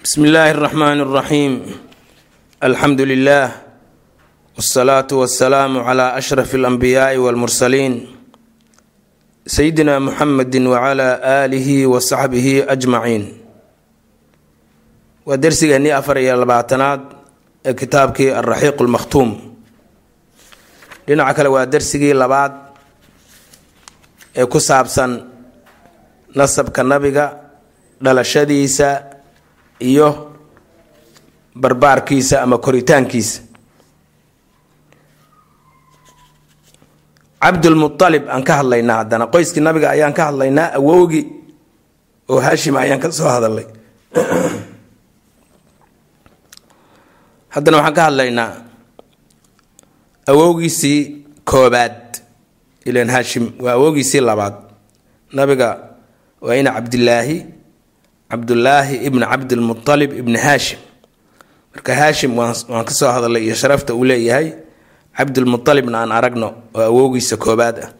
bsmi illaahi اraxmaan اraxiim alxamdu lilah wاsalaatu wasalaamu cla ashraf اlanbiyaai wاlmursaliin sayidina muxamedi wcla aalihi wasaxbihi ajmaciin waa dersigeennii afar iyo labaatanaad ee kitaabkii alraxiiq lmakhtuum dhinaca kale waa dersigii labaad ee ku saabsan nasabka nabiga dhalashadiisa iyo barbaarkiisa ama koritaankiisa. Cabdulmualib aan ka hadlaynaa haddana. Qoyskii nabiga ayaan ka hadlaynaa awowgii oo haashim ayaan ka soo hadalay haddana waxaan ka hadlaynaa awowgiisii koobaad ilan haashim waa awowgiisii labaad. Nabiga waa ina cabdilaahi cabdulaahi ibni cabdilmualib ibni haashim marka haashim waan ka soo hadalay iyo sharafta uu leeyahay cabdilmualibna aan aragno oo awowgiisa koobaad ah.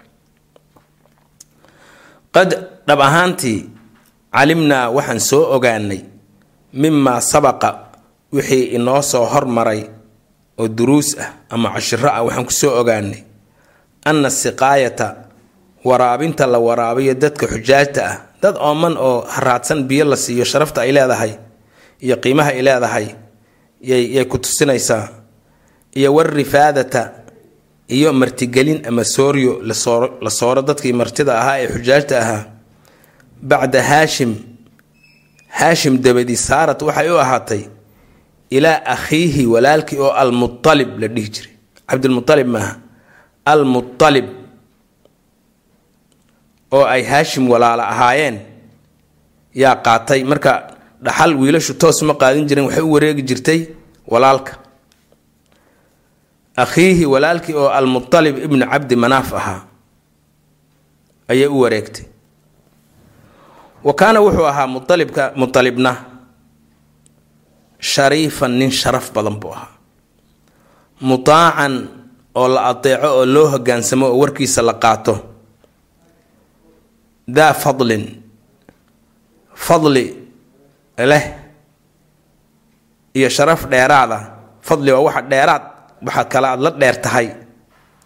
Qad dhab ahaantii calimnaa waxaan soo ogaanay mimaa sabaqa wixii inoo soo hormaray oo duruus ah ama cashiro ah waxaan ku soo ogaanay anna siqaayata waraabinta la waraabiyo dadka xujaajta ah dad ooman oo haraadsan biyo la siiyo sharafta ay leedahay iyo qiimaha ay leedahay yay ku tusinaysaa iyo warifaadata iyo martigelin ama sooryo la sooro dadkii martida ahaa ee xujaajta ahaa. Bacda haashim haashim dabadi saarat waxay u ahaatay ilaa akhiihi walaalkii oo almualib la dhihi jiray. Cabdilmualib maaha almualib oo ay haashim walaalo ahaayeen yaa qaatay. Marka dhaxal wiilashu toos ma qaadin jirin waxay u wareegi jirtay walaalka. Akhiihi walaalkii oo almualib ibnu cabdi manaaf ahaa ayay u wareegtay. Wa kaana wuxuu ahaa mualibka mualibna shariifan nin sharaf badan buu ahaa. Mutaacan oo la adeeco oo loo hogaansamo oo warkiisa la qaato daa fadlin fadli leh iyo sharaf dheeraad ah fadli waa waxa dheeraad waxa kale aad la dheer tahay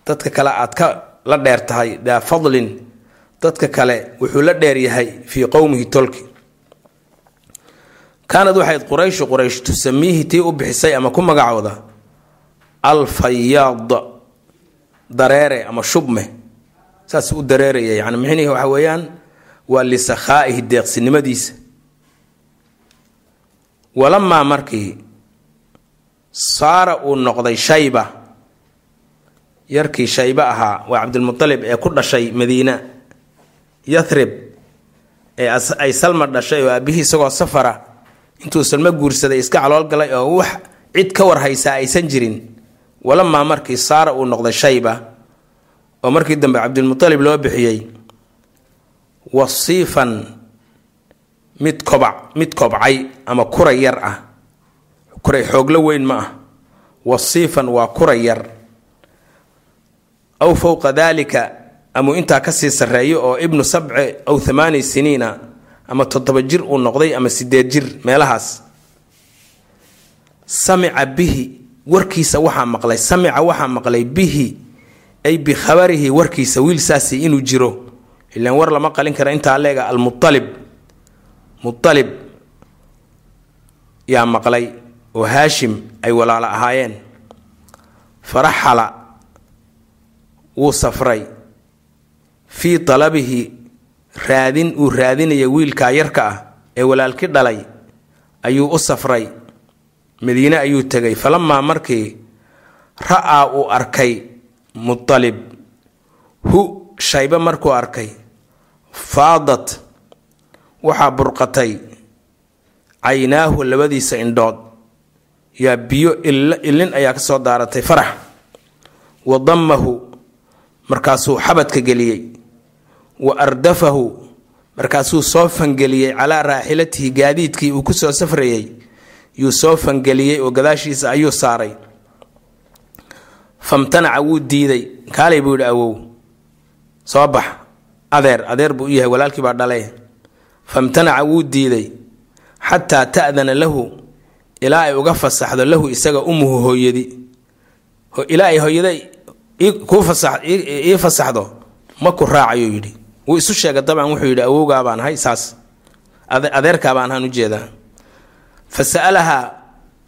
dadka kale aad ka la dheer tahay daa fadlin dadka kale wuxuu la dheer yahay fii qowmihi tolki kaanad waxayd qurayshu quraysh tusamiihi tii u bixisay ama ku magacooda alfayaad dareere ama shubme saas u dareeraya yani mixnihi waxa weeyaan waa lisakhaa'ihi deeqsinimadiisa. Walamaa markii saara uu noqday shayba yarkii shaybe ahaa waa cabdilmualib ee ku dhashay madiina yathrib ee ay salma dhashay oo aabihii isagoo safara intuu salmo guursaday iska calool galay oo wax cid ka war haysaa aysan jirin. Walamaa markii saara uu noqday shayba oo markii dambe cabdilmualib loo bixiyey wasiifan mid kobac mid kobcay ama kuray yar ah. Kuray xooglo weyn ma ah. Wasiifan waa kuray yar. Aw fowqa daalika amuu intaa ka sii sarreeyo oo ibnu sabci aw thamaani siniina ama toddoba jir uu noqday ama sideed jir meelahaas. Samica bihi warkiisa waxaa maqlay samica waxaa maqlay bihi ay bikhabarihi warkiisa wiil saasi inuu jiro. Ilaan war lama qalin kara intaa leega almualib mualib yaa maqlay oo haashim ay walaalo ahaayeen. Faraxala wuu safray. Fii talabihi raadin uu raadinaya wiilkaa yarka ah ee walaalki dhalay ayuu u safray. Madiine ayuu tegay. Falamaa markii ra'aa uu arkay mualib hu shaybe markuu arkay faadat waxaa burqatay caynaahu labadiisa indhood. Yaa biyo ilin ayaa ka soo daaratay farax. Wa dammahu markaasuu xabadka geliyey. Wa ardafahu markaasuu soo fangeliyey calaa raaxilatihi gaadiidkii uu ku soo safrayey. Yuu soo fangeliyey oo gadaashiisa ayuu saaray famtanaca wuu diiday. Kaalay buu yidhi awow soo bax adeer adeer buu u yahay walaalkii baa dhale famtanaca wuu diiday xataa ta'dana lahu ilaa ay uga fasaxdo lahu isaga umuhu hooyadi. Ilaa ay hooyada ii fasaxdo ma ku raacayuu yidhi. Wuu isu sheegay dabcan wuxuu yidhi awowgaa baan ahay saas adeerkaa baan ahaan u jeedaa fa sa'alahaa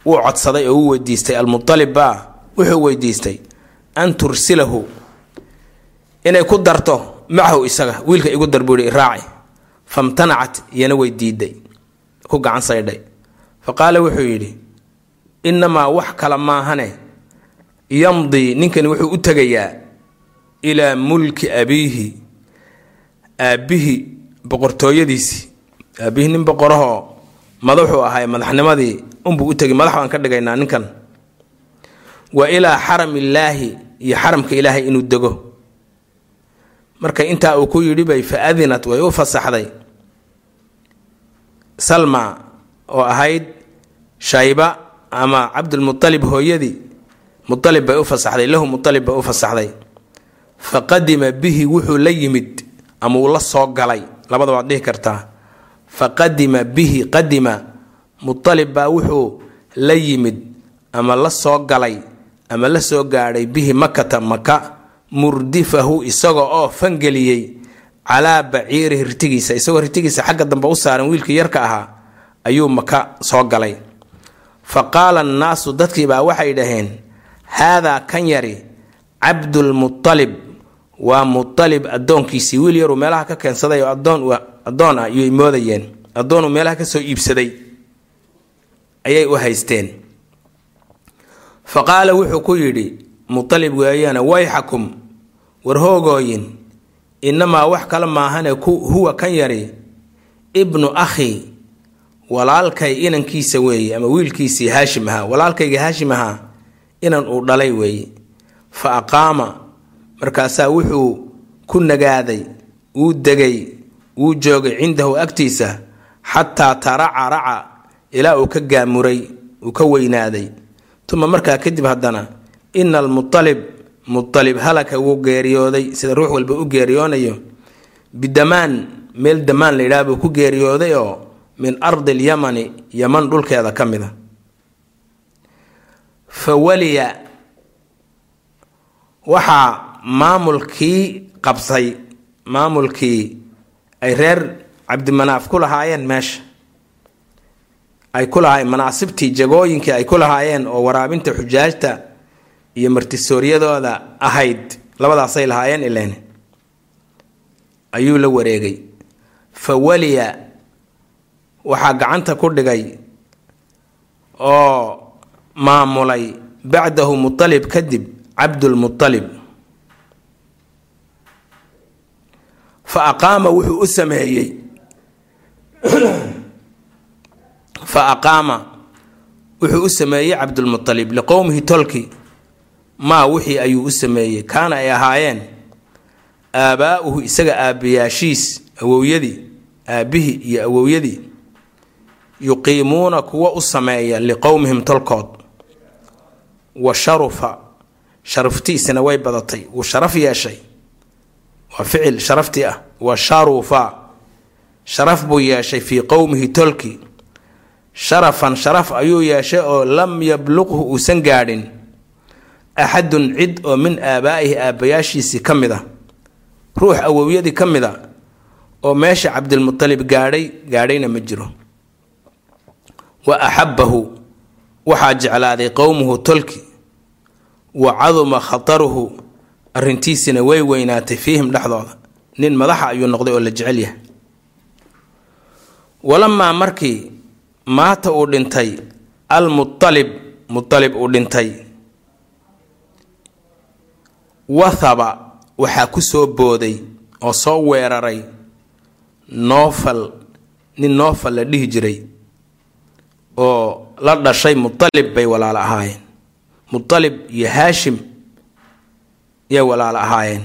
wuu codsaday oo wuu weydiistay. Almutalib baa wuxuu weydiistay an tursilahu inay ku darto macahu isaga wiilka igu dar buu yihi iraaci famtanacat iyana way diiday ku gacan saydhay. Fa qaala wuxuu yidhi innamaa wax kale maahane yamdii ninkani wuxuu u tegayaa ilaa mulki abiihi aabbihii boqortooyadiisii. Aabbihii nin boqorahoo madaxuu ahay madaxnimadii unbuu u tegay madax baan ka dhigaynaa ninkan. Wa ilaa xaramillaahi iyo xaramka ilaahay inuu dego. Marka intaa uu ku yidhi bay fa adinat way u fasaxday. Salma oo ahayd shayba ama cabdulmutalib hooyadii mualib bay u fasaxday lahu mualib bay u fasaxday. Fa qadima bihi wuxuu la yimid ama uu la soo galay labada waad dhihi kartaa fa qadima bihi qadima mualib baa wuxuu la yimid ama la soo galay ama la soo gaadhay bihi makata maka murdifahu isaga oo fangeliyey calaa baciirihi ritigiisa isagoo ritigiisa xagga dambe u saaran wiilkii yarka ahaa ayuu maka soo galay. Fa qaala annaasu dadkiibaa waxay dhaheen haadaa kan yari cabdulmutalib waa mutalib addoonkiisii. Wiil yaruu meelaha ka keensaday oo addoon ah ayay moodayeen. Addoonuu meelaha ka soo iibsaday. Ayay u haysteen fa qaala wuxuu ku yidhi mutalib weeyana wayxakum war hoogooyin innamaa wax kale maahane huwa kan yari ibnu akhi walaalkay inankiisa weeye ama wiilkiisii haashim ahaa walaalkayga haashim ahaa inan uu dhalay weeye. Fa aqaama markaasaa wuxuu ku nagaaday wuu degay wuu joogay cindahu agtiisa xataa taraca raca ilaa uu ka gaamuray uu ka weynaaday tuma markaa kadib haddana ina almutalib mutalib halaka wuu geeriyooday sida ruux walba u geeriyoonayo bidamaan meel damaan la yidhaha buu ku geeriyooday oo min ardi alyamani yaman dhulkeeda ka mida fa waliya waxaa maamulkii qabsay maamulkii ay reer cabdimanaaf ku lahaayeen meesha ay ku lahaayeen manaasibtii jagooyinkii ay ku lahaayeen oo waraabinta xujaajta iyo martisooryadooda ahayd labadaasay lahaayeen ileen. Ayuu la wareegay. Fa waliya waxaa gacanta ku dhigay oo maamulay bacdahu mutalib kadib cabdulmutalib fa aqaama wuxuu u sameeyey fa aqaama wuxuu u sameeyey cabdulmutalib liqowmihi tolki maa wixii ayuu u sameeyey. Kaana ay ahaayeen aabaa'uhu isaga aabbayaashiis awowyadii aabbihii iyo awowyadii yuqiimuuna kuwa u sameeya liqowmihim tolkood. Wa sharufa sharaftiisina way badatay. Wuu sharaf yeeshay. Waa ficil sharaftii ah. Wa sharufa sharaf buu yeeshay fii qowmihi tolki sharafan sharaf ayuu yeeshay oo lam yabluqhu uusan gaadhin. Axadun cid oo min aabaa'ihi aabbayaashiisii ka mid a. Ruux awowyadii ka mid a oo meesha cabdilmutalib gaadhay gaadhayna ma jiro. Wa axabbahu waxaa jeclaaday qowmuhu tolki. Wa caduma khataruhu arrintiisina way weynaatay fiihim dhexdooda. Nin madaxa ayuu noqday oo la jecel yahay. Walamaa markii maata uu dhintay almutalib mutalib uu dhintay. Wathaba waxaa ku soo booday oo soo weeraray noofal nin noofal la dhihi jiray oo la dhashay mutalib bay walaalo ahaayeen. Mutalib iyo haashim yay walaalo ahaayeen.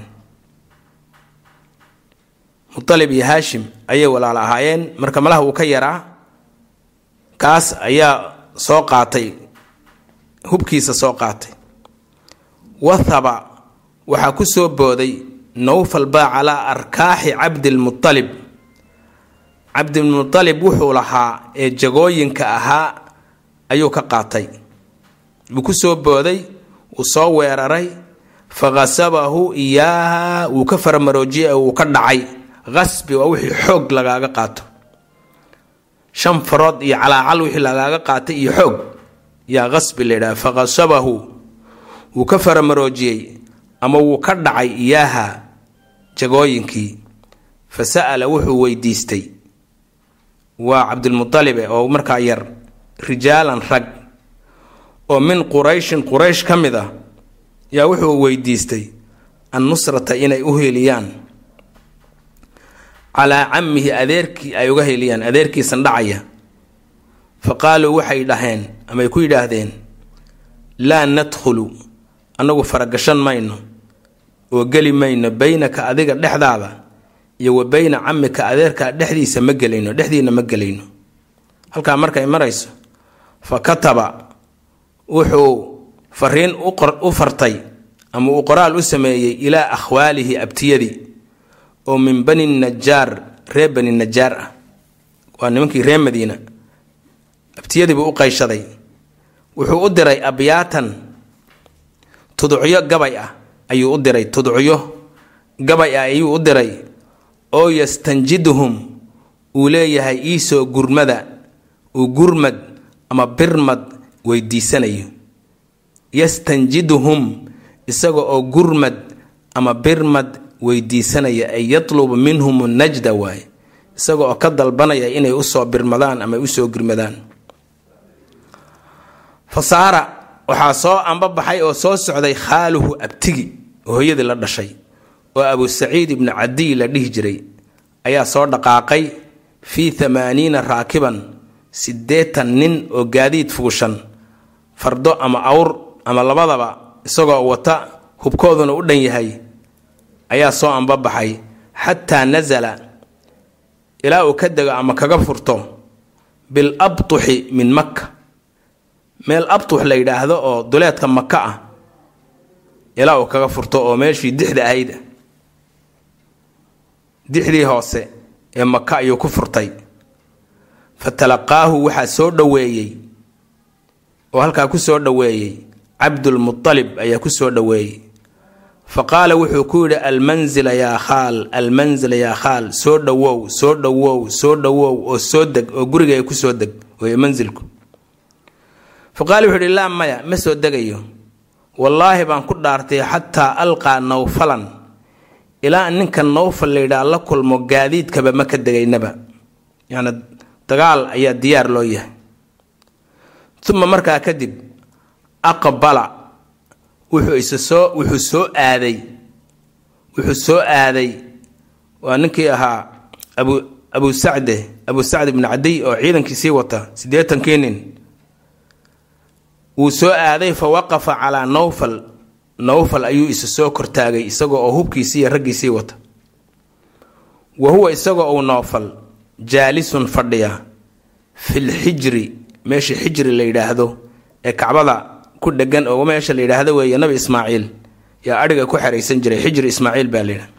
Mutalib iyo haashim ayay walaalo ahaayeen. Marka malaha uu ka yaraa kaas ayaa soo qaatay hubkiisa soo qaatay. Wathaba waxaa ku soo booday nowfal baa calaa arkaaxi cabdilmutalib cabdilmutalib wuxuu lahaa ee jagooyinka ahaa ayuu ka qaatay. Wuu ku soo booday wuu soo weeraray fa khasabahu iyaaha wuu ka faramaroojiyey wuu ka dhacay. Qasbi waa wixii xoog lagaaga qaato shan farood iyo calaacal wixii lagaaga qaatay iyo xoog yaa qasbi la yidhaha fa khasabahu wuu ka faramaroojiyey ama wuu ka dhacay iyaaha jagooyinkii fa sa'ala wuxuu weydiistay waa cabdilmutalibe oo markaa yar rijaalan rag oo min qurayshin quraysh ka mid ah yaa wuxuu weydiistay annusrata inay u heliyaan calaa cammihi adeerkii ay uga heliyaan adeerkiisan dhacaya. Fa qaaluu waxay dhaheen amay ku yidhaahdeen laa nadkhulu annagu faragashan mayno oo geli mayno beynaka adiga dhexdaada iyo wa beyna camika adeerkaa dhexdiisa ma gelayno dhexdiina ma gelayno. Halkaa markay marayso fa kataba wuxuu fariin u fartay ama uu qoraal u sameeyey ilaa akhwaalihi abtiyadii oo min bani najaar reer bani najaar ah. Waa nimankii reer madiina. Abtiyadiibuu u qayshaday. Wuxuu u diray abyaatan tudcyo gabay ah ayuu u diray. Tudcyo gabay ah ayuu u diray. Oo yastanjiduhum uu leeyahay iisoo gurmada uu gurmad ama birmad weydiisanayo. Yastanjiduhum isaga oo gurmad ama birmad weydiisanaya ay yatlubu minhum najda waaye isaga oo ka dalbanaya inay u soo birmadaan ama u soo gurmadaan fasaara waxaa soo ambabaxay oo soo socday khaaluhu abtigi oo hooyadii la dhashay oo abu saciid ibnu cadiy la dhihi jiray. Ayaa soo dhaqaaqay fii thamaaniina raakiban siddeetan nin oo gaadiid fuushan fardo ama awr ama labadaba isagoo wata hubkooduna u dhan yahay ayaa soo ambabaxay xataa nasala ilaa uu ka dego ama kaga furto bil abtuxi min makka. Meel abtux la yidhaahdo oo duleedka maka ah ilaa uu kaga furto oo meeshii dixda ahayd. Dixdii hoose ee maka ayuu ku furtay. Fa talaqaahu waxaa soo dhoweeyey oo halkaa ku soo dhoweeyey cabdulmualib ayaa ku soo dhoweeyey fa qaala wuxuu ku yidhi almanzila yaa khaal almanzila yaa khaal soo dhowow soo dhowow soo dhowow oo soo deg oo guriga ku soo deg wey mansilku fa qaala wuxuu yidhi laa maya ma soo degayo. Wallaahi baan ku dhaartay xataa alqaa nawfalan. Ilaa ninka nawfal layidhaha la kulmo gaadiidkaba ma ka degaynaba. Yani dagaal ayaa diyaar loo yahay. Uma markaa kadib aqbala wuxuu soo wuxuu soo aaday. Wuxuu soo aaday. Waa ninkii ahaa abu sacde abu sacd ibnu cadiy oo ciidankiisii wata siddeetankii nin wuu soo aaday fa waqafa calaa nawfal. Nawfal ayuu isa soo kortaagay isagoo oo hubkiisii iyo raggiisii wata. Wa huwa isagoo uu nawfal jaalisun fadhiya fil xijri meesha xijri la yidhaahdo ee kacbada ku dhegan oo meesha la yidhaahdo weeye nabi ismaaciil. Yaa adhiga ku xeraysan jiray xijri ismaaciil baa layidhaha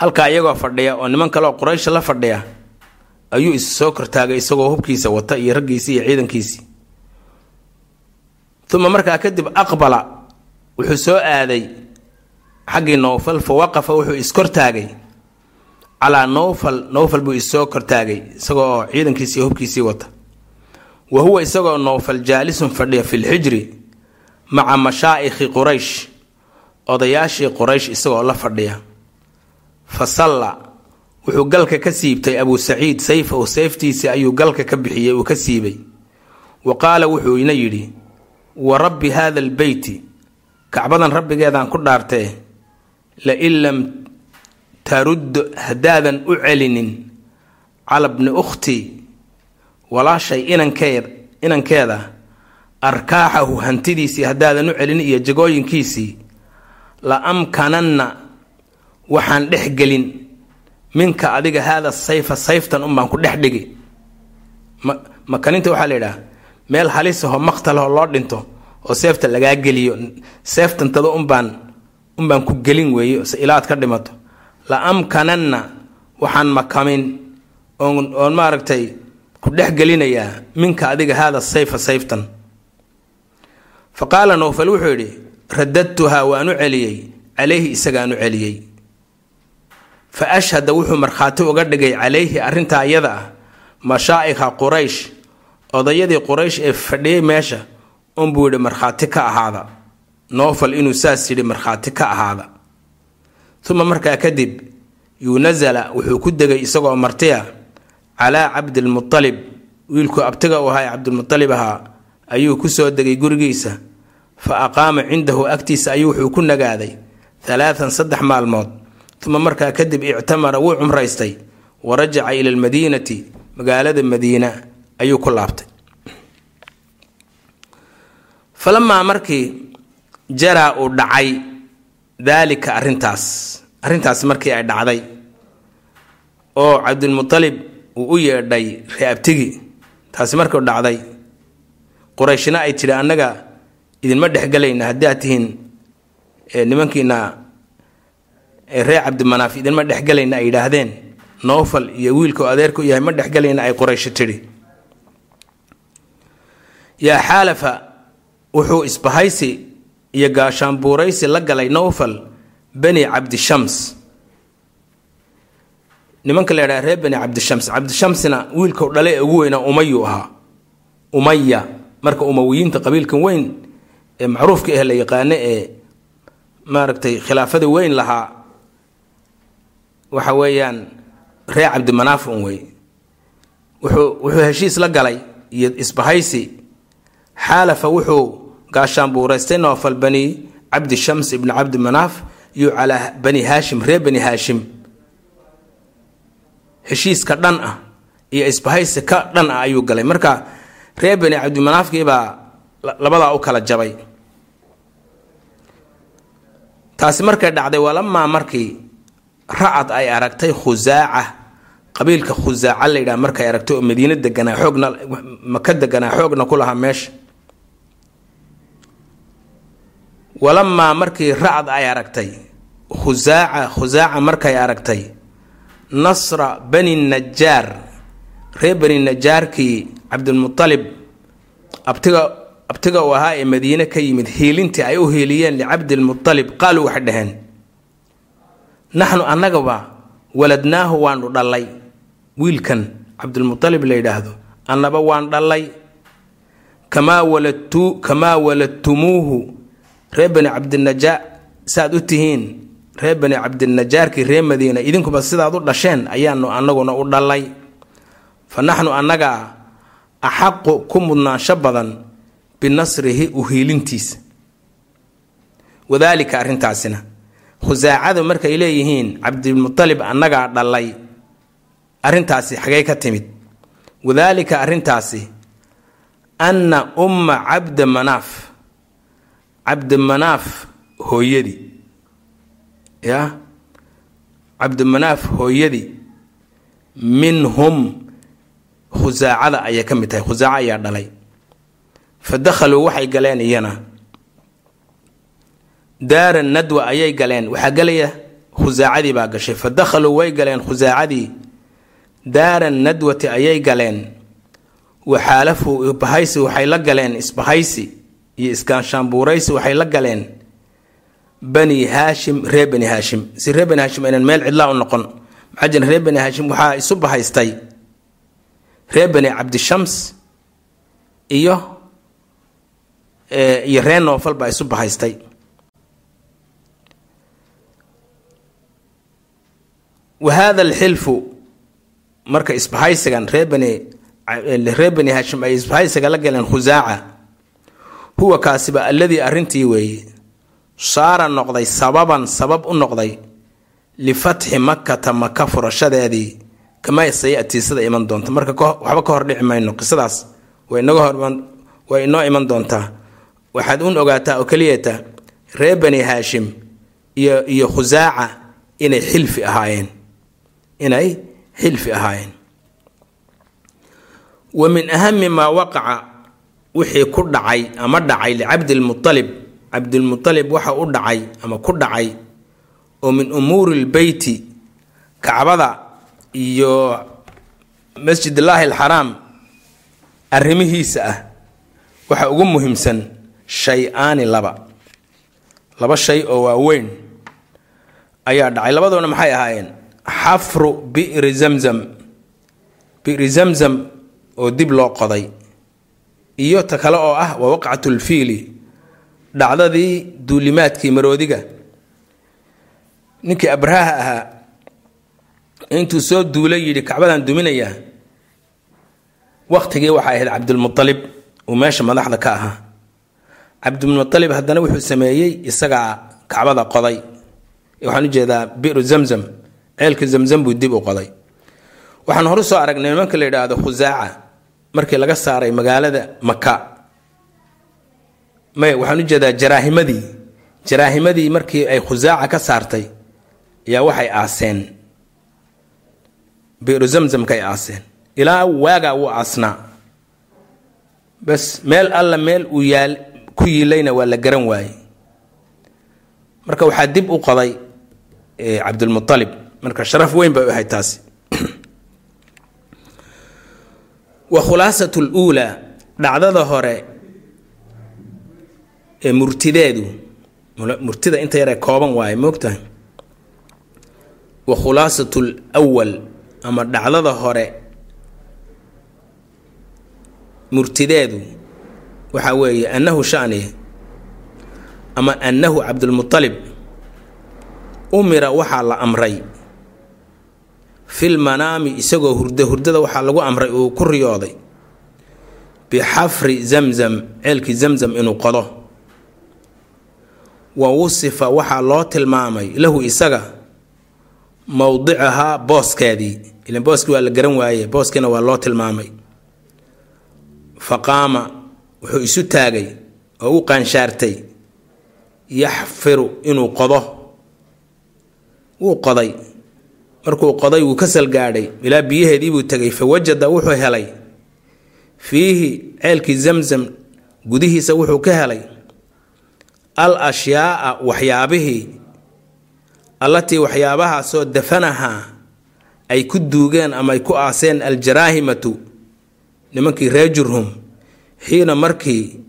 halkaa iyagoo fadhiya oo niman kale oo quraysh la fadhiya ayuu isa soo kortaagay isagoo hubkiisa wata iyo raggiisii iyo ciidankiisii. Uma markaa kadib aqbala wuxuu soo aaday xaggii nowfal fa waqafa wuxuu iskortaagay calaa nowfal nowfal buu issoo kortaagay isagoo oo ciidankiisii hubkiisii wata wa huwa isagoo nowfal jaalisun fadhiya fi lxijri maca mashaa'ikhi quraysh odayaashii quraysh isagoo la fadhiya. Fa salla wuxuu galka ka siibtay abuu saciid sayfahu sayftiisii ayuu galka ka bixiyey uu ka siibay. Wa qaala wuxuu ina yidhi wa rabbi haada albeyti kacbadan rabbigeedaan ku dhaartee lain lam tarud haddaadan u celinin cala bni ukhti walaashay inankeed inankeeda arkaaxahu hantidiisii haddaadan u celinin iyo jagooyinkiisii la amkananna waxaan dhex gelin. Minka adiga haada sayfa sayftan unbaan ku dhex dhigi. Makaninta waxaa la yidhaha meel halisaho maqtalho loo dhinto oo seefta lagaa geliyo seeftantada unbaan unbaan ku gelin weeye ilaad ka dhimato. La amkananna waxaan makamin. Oon oon maaragtay ku dhex gelinayaa minka adiga haada sayfa sayftan. Fa qaala nowfal wuxuu yidhi radadtuhaa waan u celiyey calayhi isagaan u celiyey. Fa ashhada wuxuu markhaati uga dhigay calayhi arrintaa iyada ah mashaa'ikha quraysh odayadii quraysh ee fadhiyey meesha unbuu yidhi markhaati ka ahaada. Noofal inuu saas yidhi markhaati ka ahaada. Uma markaa kadib yunasala wuxuu ku degay isagoo martiya calaa cabdilmualib wiilkuu abtiga u ahaa ee cabdilmualib ahaa ayuu ku soo degay gurigiisa. Fa aqaama cindahu agtiisa ayuu wuxuu ku nagaaday halaatan saddex maalmood. Uma markaa kadib ictamara wuu cumraystay. Wa rajaca ila almadiinati magaalada madiina ayuu ku laabtay. Falamaa markii jaraa uu dhacay daalika arrintaas arrintaas markii ay dhacday oo cabdilmualib uu u yeedhay reabtigii taasi markuu dhacday qurayshna ay tidhi annaga idinma dhexgelayna haddii aad tihiin nimankiina reer cabdimanaaf idinma dhexgelayna ay yidhaahdeen. Noofal iyo wiilka adeerka u yahay ma dhexgelayna ay quraysho tidhi. Yaa xaalafa wuxuu isbahaysi iyo gaashaanbuuraysi la galay nowfal bani cabdishams nimanka la ydhaha reer bani cabdishams cabdishamsna wiilkau dhale ee ugu weynaa umayuu ahaa. Umaya marka umawiyiinta qabiilkan weyn ee macruufka ah la yaqaano ee maaragtay khilaafada weyn lahaa waxa weeyaan reer cabdimanaaf un wey. Wuxuu wuxuu heshiis la galay iyo isbahaysi. Xaalafa wuxuu gaashaanbuuraystay noofal bani cabdi shams ibni cabdi manaaf iyo calaa bani haashim reer bani haashim heshiiska dhan ah iyo isbahaysi ka dhan ah ayuu galay. Marka reer bani cabdimanaafkiibaa labadaa u kala jabay. Taasi markay dhacday walamaa markii ra'ad ay aragtay khusaaca qabiilka khusaaca la yidhaha markay aragtay oo madiino deganaa xoogna maka deganaa xoogna ku lahaa meesha. Walamaa markii ra'ad ay aragtay khusaaca khusaaca markay aragtay nasra bani najaar reer bani najaarkii cabdilmualib abtiga abtiga uu ahaa ee madiine ka yimid hiilintii ay u hiiliyeen licabdilmualib qaaluu waxay dhaheen naxnu annagaba waladnaahu waanu dhallay. Wiilkan cabdilmualib la yidhaahdo annaba waan dhallay. Kamaa waladtu kamaa waladtumuuhu. Reer bani cabdinajaar saaad u tihiin reer bani cabdinajaarkii reer madiina idinkuba sidaad u dhasheen ayaanu annaguna u dhallay. Fa naxnu annagaa axaqu ku mudnaansho badan binasrihi u hiilintiisa wadaalika arrintaasina khusaacadu markay leeyihiin cabdilmualib annagaa dhallay. Arrintaasi xagee ka timid. Wadaalika arrintaasi anna umma cabda manaaf cabdimanaaf hooyadii ya? Cabdimanaaf hooyadii minhum khusaacada ayay ka mid tahay khusaaco ayaa dhalay. Fa dakhaluu waxay galeen iyana. Daara nadwa ayay galeen waxaa gelaya khusaacadii baa gashay. Fa dakhaluu way galeen khusaacadii daara nadwati ayay galeen. Waxaalafuu isbahaysi waxay la galeen isbahaysi iyo iskaanshaanbuuraysi waxay la galeen bani haashim reer bani haashim si reer bani haashim aynan meel cidlaa u noqon maxaa jira? Bani haashim waxaa isu bahaystay. Reer bani cabdishams iyo iyo reer noofal baa isu bahaystay. Wa haada alxilfu marka isbahaysigan reer bani reer bani haashim ay isbahaysiga la galeen khusaaca huwa kaasiba alladii arrintii weeye saara noqday sababan sabab u noqday lifatxi makata maka furashadeedii kamaa sayatii sida iman doonta. Marka waxba ka hor dhici mayno qisadaas way inoo iman doontaa waxaad un ogaataa oo keliyata reer bani haashim iyo iyo khusaaca inay xilfi ahaayeen. Inay xilfi ahaayeen. Wa min ahami maa waqaca wixii ku dhacay ama dhacay licabdilmualib cabdilmualib waxa u dhacay ama ku dhacay oo min umuuri lbeyti kacbada iyo masjidillaahi alxaraam arrimihiisa ah. Waxa ugu muhiimsan shay-aani laba. Laba shay oo waaweyn ayaa dhacay. Labadoona maxay ahaayeen? Xafru bi'ri zamzam. Bi'ri zamzam oo dib loo qoday. Iyo ta kale oo ah waa waqcatulfiili dhacdadii duulimaadkii maroodiga. Ninkii abraha ahaa intuu soo duulay yidhi kacbadan duminayaa waqtigii waxay ahayd cabdulmualib uu meesha madaxda ka ahaa. Cabdulmualib haddana wuxuu sameeyey isagaa kacbada qoday. Waxaan u jeedaa biru zamzam ceelka zamzam buu dib u qoday. Waxaan horu soo aragnay nimanka la yidhaahdo khusaaca markii laga saaray magaalada maka may waxaan u jeedaa jaraahimadii. Jaraahimadii markii ay khusaaca ka saartay ayaa waxay aaseen. Biru zamzamkaay aaseen. Ilaa waagaa wuu aasnaa bas meel alla meel uu yaal ku yiilayna waa la garan waayey. Marka waxaa dib u qoday cabdulmualib marka sharaf weyn bay u ahayd taasi. Wa khulaasat luulaa dhacdada hore murtideedu murtida inta yaree kooban waaye moogtahay wa khulaasat lwal ama dhacdada hore murtideedu waxaa weeye annahu shani ama annahu cabdulmualib umira waxaa la amray. Fil manaami isagoo hurda hurdada waxaa lagu amray uu ku riyooday. Bixafri zamzam ceelkii zamzam inuu qodo wa wusifa waxaa loo tilmaamay lahu isaga mowdicahaa booskeedii ilan booskii waa la garan waaye booskiina waa loo tilmaamay. Fa qaama wuxuu isu taagay oo u qaanshaartay yaxfiru inuu qodo. Wuu qoday. Markuu qoday wuu ka salgaadhay. Ilaa biyaheedii buu tegay fa wajada wuxuu helay. Fiihi ceelkii zamzam gudihiisa wuxuu ka helay al ashyaa'a waxyaabihii allatii waxyaabahaasoo dafanahaa ay ku duugeen ama ay ku aaseen aljaraahimatu nimankii reer jurhum xiina markii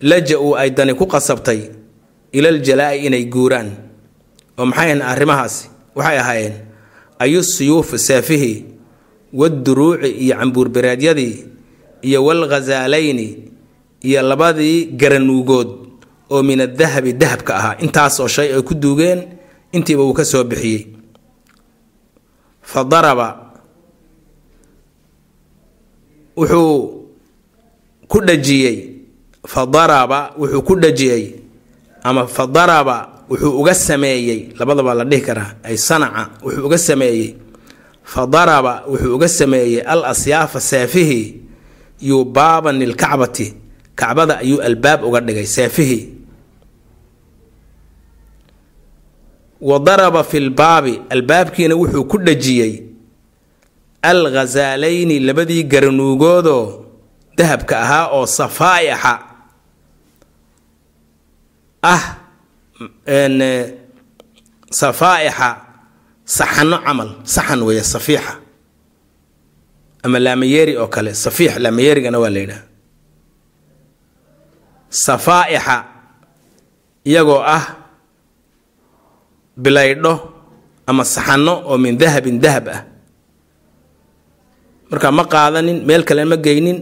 laja-uu ay dani ku qasabtay ilal jalaa'i inay guuraan. Oo maxay ahayn arrimahaasi waxay ahaayeen ayu suyuufi seefihii waduruuci iyo cambuurbereedyadii iyo walghasaalayni iyo labadii garanuugood oo min adahabi dahabka ahaa. Intaas oo shay ay ku duugeen intiiba uu ka soo bixiyey. Fa daraba wuxuu ku dhajiyey. Fa daraba wuxuu ku dhajiyey. Ama fa daraba wuxuu uga sameeyey. Labadaba la dhihi karaa ay sanaca wuxuu uga sameeyey. Fa daraba wuxuu uga sameeyey al asyaafa seefihii yubaaban lilkacbati kacbada ayuu albaab uga dhigay seefihii wa daraba fi lbaabi albaabkiina wuxuu ku dhajiyey al ghasaalayni labadii garanuugoodoo dahabka ahaa oo safaa'ixa ah safaa'ixa saxano camal saxan weeye safiixa ama laamayeeri oo kale safiix laamayeerigana waa la yidhaha safaa'ixa iyagoo ah bilaydho ama saxano oo min dahabin dahab ah. Marka ma qaadanin meel kale ma geynin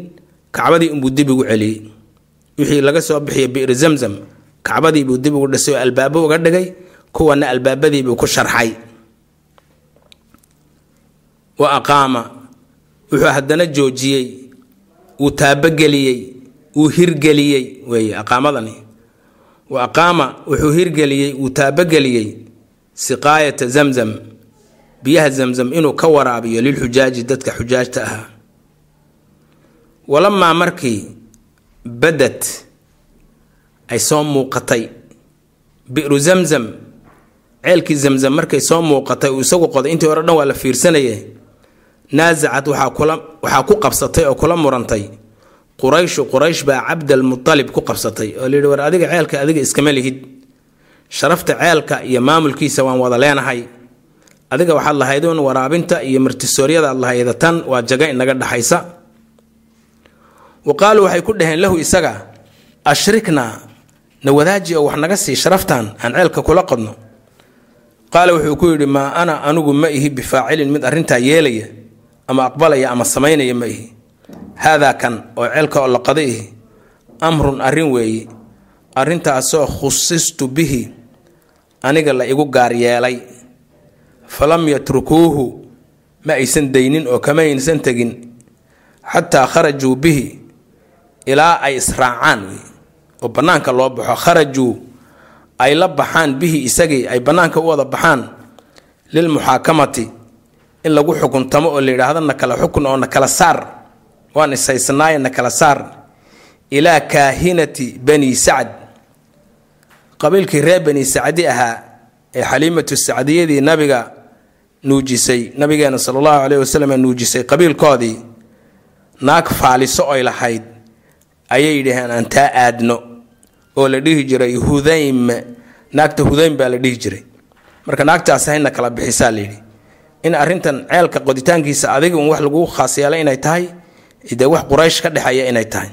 kacbadii unbuu dib ugu celiyey. Wixii laga soo bixiyay bi'ri zamzam kacbadii buu dib ugu dhisay oo albaabo uga dhigay kuwana albaabadiibuu ku sharxay. Wa aqaama wuxuu haddana joojiyey uu taabogeliyey uu hirgeliyey weeye aqaamadani. Wa aqaama wuxuu hirgeliyey uu taabogeliyey siqaayata zamzam biyaha zamzam inuu ka waraabiyo lilxujaaji dadka xujaajta ahaa. Walamaa markii badad ay soo muuqatay bi'ru zamzam ceelkii zamzam markay soo muuqatay uu isagu qoday intii hore dhan waa la fiirsanaye naasacad waxaa ku qabsatay oo kula murantay. Qurayshu quraysh baa cabdalmutalib ku qabsatay oo layidhi war adiga ceelka adiga iskama lihid sharafta ceelka iyo maamulkiisa waan wada leenahay. Adiga waxaad lahayduun waraabinta iyo martisooryada lahayda tan waa jaga inaga dhaxaysa. Wa qaaluu waxay ku dhaheen lahu isaga ashriknaa na wadaaji oo wax naga sii sharaftan aan ceelka kula qodno qaala wuxuu ku yidhi maa ana anigu ma ihi bifaacilin mid arrintaa yeelaya ama aqbalaya ama samaynaya ma ihi. Haadaa kan oo ceelka oo la qada ihi amrun arrin weeye arrintaasoo khusistu bihi aniga la igu gaar yeelay. Falam yatrukuuhu ma aysan daynin oo kama aysan tegin. Xataa kharajuu bihi ilaa ay israacaan wey oo bannaanka loo baxo kharajuu ay la baxaan bihi isagii ay bannaanka u wada baxaan lilmuxaakamati in lagu xukuntamo oo la yidhaahdo na kala xukun oo na kala saar. Waan ishaysnaaye na kala saar. Ilaa kaahinati bani sacd qabiilkii reer bani sacdi ahaa ee xaliimatu sacdiyadii nabiga nuujisay nabigeena sala allahu caleyhi wasalam nuujisay qabiilkoodii naag faaliso oy lahayd ayay yidhaheen aan taa aadno oo la dhihi jiray hudaym naagta hudaym baa la dhihi jiray. Marka naagtaas hayna kala bixisaa layidhi in arrintan ceelka qoditaankiisa adiga un wax lagu khaas yeelay inay tahay dee wax quraysh ka dhexeeya inay tahay.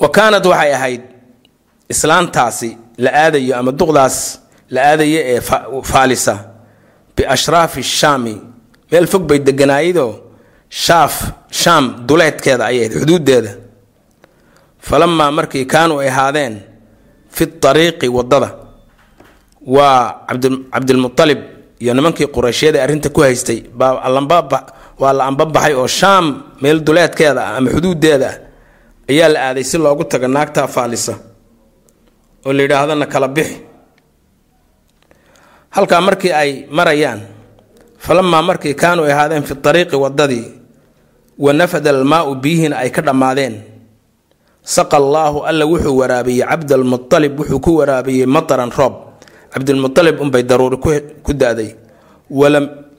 Wa kaanad waxay ahayd islaantaasi la aadayo ama duqdaas la aadayo ee faalisa. Biashraafi shaami. Meel fog bay deganaayadoo shaaf shaam duleedkeeda ayay xuduuddeeda. Falamaa markii kaanuu ay ahaadeen fi ariiqi waddada waa cabdilmualib iyo nimankii qureyshyada arrinta ku haystay waa la ambabaxay oo shaam meel duleedkeeda ah ama xuduuddeeda ah ayaa la aaday si loogu tago naagtaa faalisa oo la yidhaahdana kala bixi. Halkaa markii ay marayaan falamaa markii kaanuu ahaadeen fi ariiqi waddadii wa nafada almaau biyihiina ay ka dhammaadeen. Saqa allaahu alla wuxuu waraabiyey cabdalmualib wuxuu ku waraabiyey mataran roob. Cabdilmualib unbay daruuri ku da-day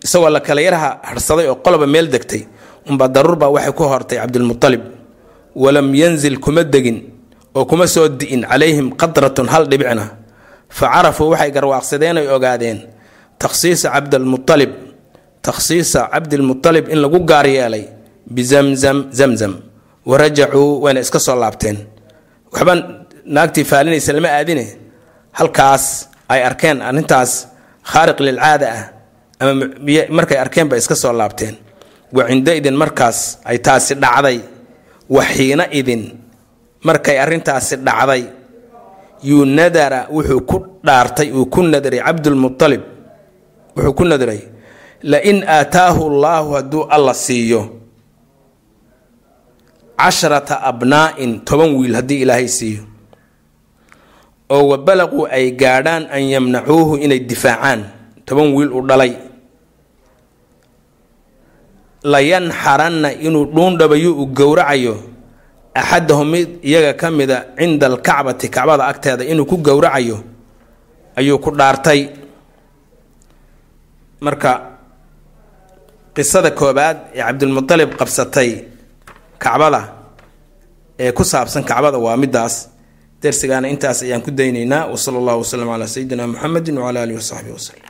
isagoo la kala yarha harhsaday oo qoloba meel degtay unbaa daruurbaa waxay ku hortay cabdilmualib walam yanzil kuma degin oo kuma soo di'in calayhim qadratun hal dhibicna. Fa carafuu waxay garwaaqsadeen ay ogaadeen takhsiisa cabdalmualib takhsiisa cabdilmualib in lagu gaar yeelay bizamzam zamzam warajacuu wayna iska soo laabteen. Waxba naagtii faalinaysa lama aadine. Halkaas ay arkeen arrintaas khaariq lilcaada ah ama markay arkeen bay iska soo laabteen. Wa cinda idin markaas ay taasi dhacday waxiina idin markay arrintaasi dhacday yuu nadara wuxuu ku dhaartay uu ku nadray cabdulmualib wuxuu ku nadray lain aataahu allaahu hadduu alla siiyo casharata abnaa'in toban wiil haddii ilaahay siiyo oo wa balaquu ay gaadhaan an yamnacuuhu inay difaacaan toban wiil u dhalay. Layanxaranna inuu dhuundhabayo uu gowracayo axadahum mid iyaga ka mida cinda alkacbati kacbada agteeda inuu ku gowracayo ayuu ku dhaartay marka qisada koobaad ee cabdilmualib qabsatay kacbada ee ku saabsan kacbada waa midaas dersigaana intaas ayaan ku daynaynaa wasala allahu wasalam calaa sayidina muxamedi wcala alihi wasaxbihi waslem